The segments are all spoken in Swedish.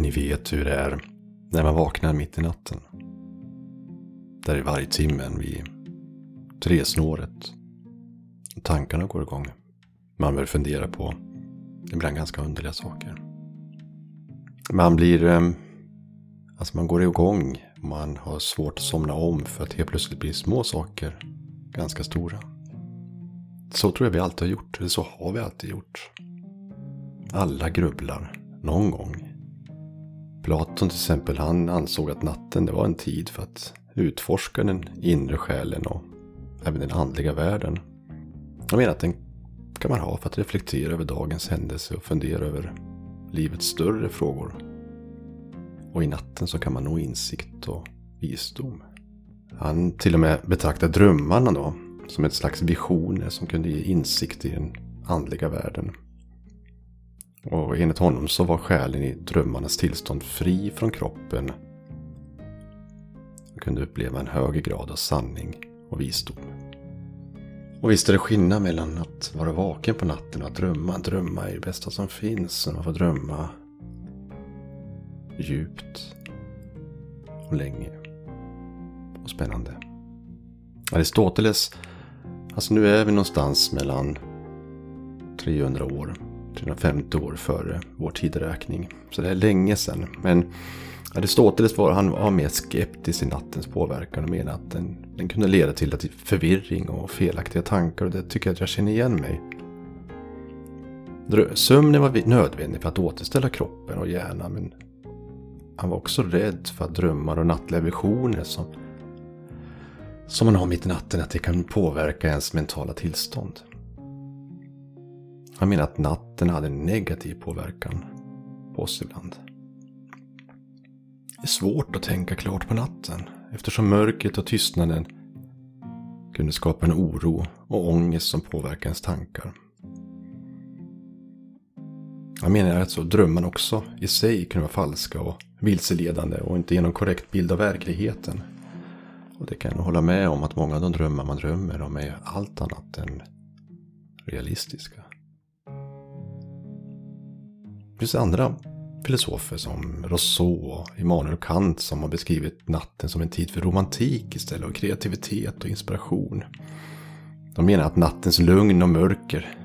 Ni vet hur det är när man vaknar mitt i natten. Där i varje timmen vid tresnåret. Tankarna går igång. Man börjar fundera på ibland ganska underliga saker. Man blir... Eh, alltså man går igång. Man har svårt att somna om för att helt plötsligt blir små saker ganska stora. Så tror jag vi alltid har gjort. Eller så har vi alltid gjort. Alla grubblar någon gång. Platon till exempel, han ansåg att natten det var en tid för att utforska den inre själen och även den andliga världen. Jag menar att den kan man ha för att reflektera över dagens händelse och fundera över livets större frågor. Och i natten så kan man nå insikt och visdom. Han till och med betraktar drömmarna då som ett slags visioner som kunde ge insikt i den andliga världen. Och enligt honom så var själen i drömmarnas tillstånd fri från kroppen. Och kunde uppleva en högre grad av sanning och visdom. Och visst är det skillnad mellan att vara vaken på natten och att drömma. Drömma är det bästa som finns. Man får drömma djupt och länge och spännande. Aristoteles, alltså nu är vi någonstans mellan 300 år 350 år före vår tideräkning. Så det är länge sedan. Men Aristoteles var, han var mer skeptisk i nattens påverkan och menade att den, den kunde leda till förvirring och felaktiga tankar. Och det tycker jag att jag känner igen mig. Sömnen var nödvändig för att återställa kroppen och hjärnan. Men han var också rädd för att drömmar och nattliga visioner som, som man har mitt i natten, att det kan påverka ens mentala tillstånd. Han menar att natten hade en negativ påverkan på oss ibland. Det är svårt att tänka klart på natten eftersom mörkret och tystnaden kunde skapa en oro och ångest som påverkar ens tankar. Han menar att så drömmen också i sig kunde vara falska och vilseledande och inte ge någon korrekt bild av verkligheten. Och det kan jag hålla med om att många av de drömmar man drömmer om är allt annat än realistiska. Det finns andra filosofer som Rousseau och Immanuel Kant som har beskrivit natten som en tid för romantik istället och kreativitet och inspiration. De menar att nattens lugn och mörker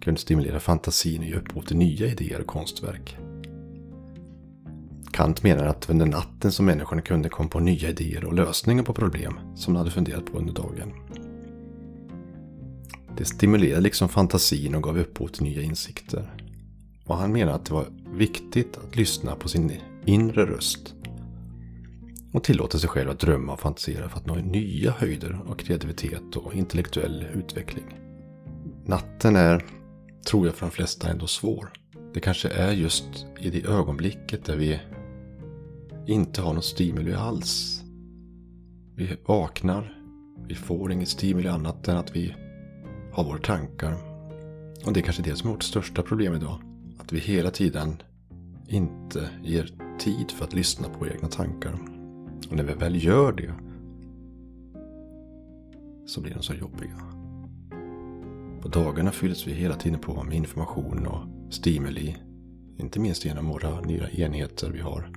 kunde stimulera fantasin och ge upphov till nya idéer och konstverk. Kant menar att under natten som människorna kunde komma på nya idéer och lösningar på problem som de hade funderat på under dagen. Det stimulerade liksom fantasin och gav upphov till nya insikter. Och han menade att det var viktigt att lyssna på sin inre röst. Och tillåta sig själv att drömma och fantisera för att nå nya höjder av kreativitet och intellektuell utveckling. Natten är, tror jag för de flesta, ändå svår. Det kanske är just i det ögonblicket där vi inte har något stimuli alls. Vi vaknar, vi får inget stimuli annat än att vi har våra tankar. Och det är kanske det som är vårt största problem idag. Att vi hela tiden inte ger tid för att lyssna på egna tankar. Och när vi väl gör det så blir de så jobbiga. På dagarna fylls vi hela tiden på med information och stimuli. Inte minst genom våra nya enheter vi har.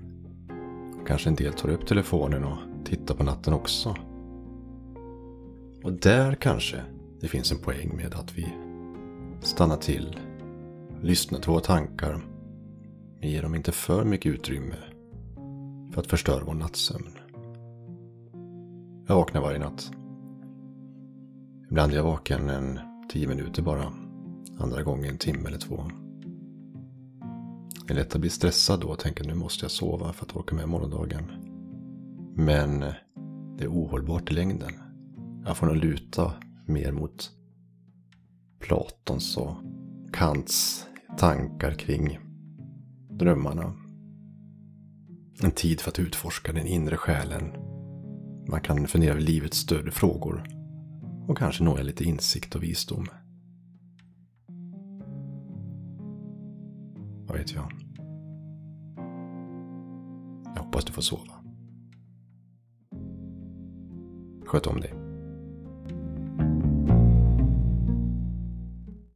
Kanske en del tar upp telefonen och tittar på natten också. Och där kanske det finns en poäng med att vi stannar till lyssna till våra tankar. Men ge dem inte för mycket utrymme för att förstöra vår nattsömn. Jag vaknar varje natt. Ibland är jag vaken en tio minuter bara. Andra gånger en timme eller två. Det är lätt att bli stressad då och tänka nu måste jag sova för att orka med morgondagen. Men det är ohållbart i längden. Jag får nog luta mer mot Platons och Kants tankar kring drömmarna. En tid för att utforska den inre själen. Man kan fundera över livets större frågor. Och kanske nå lite insikt och visdom. Vad vet jag? Jag hoppas du får sova. Sköt om dig.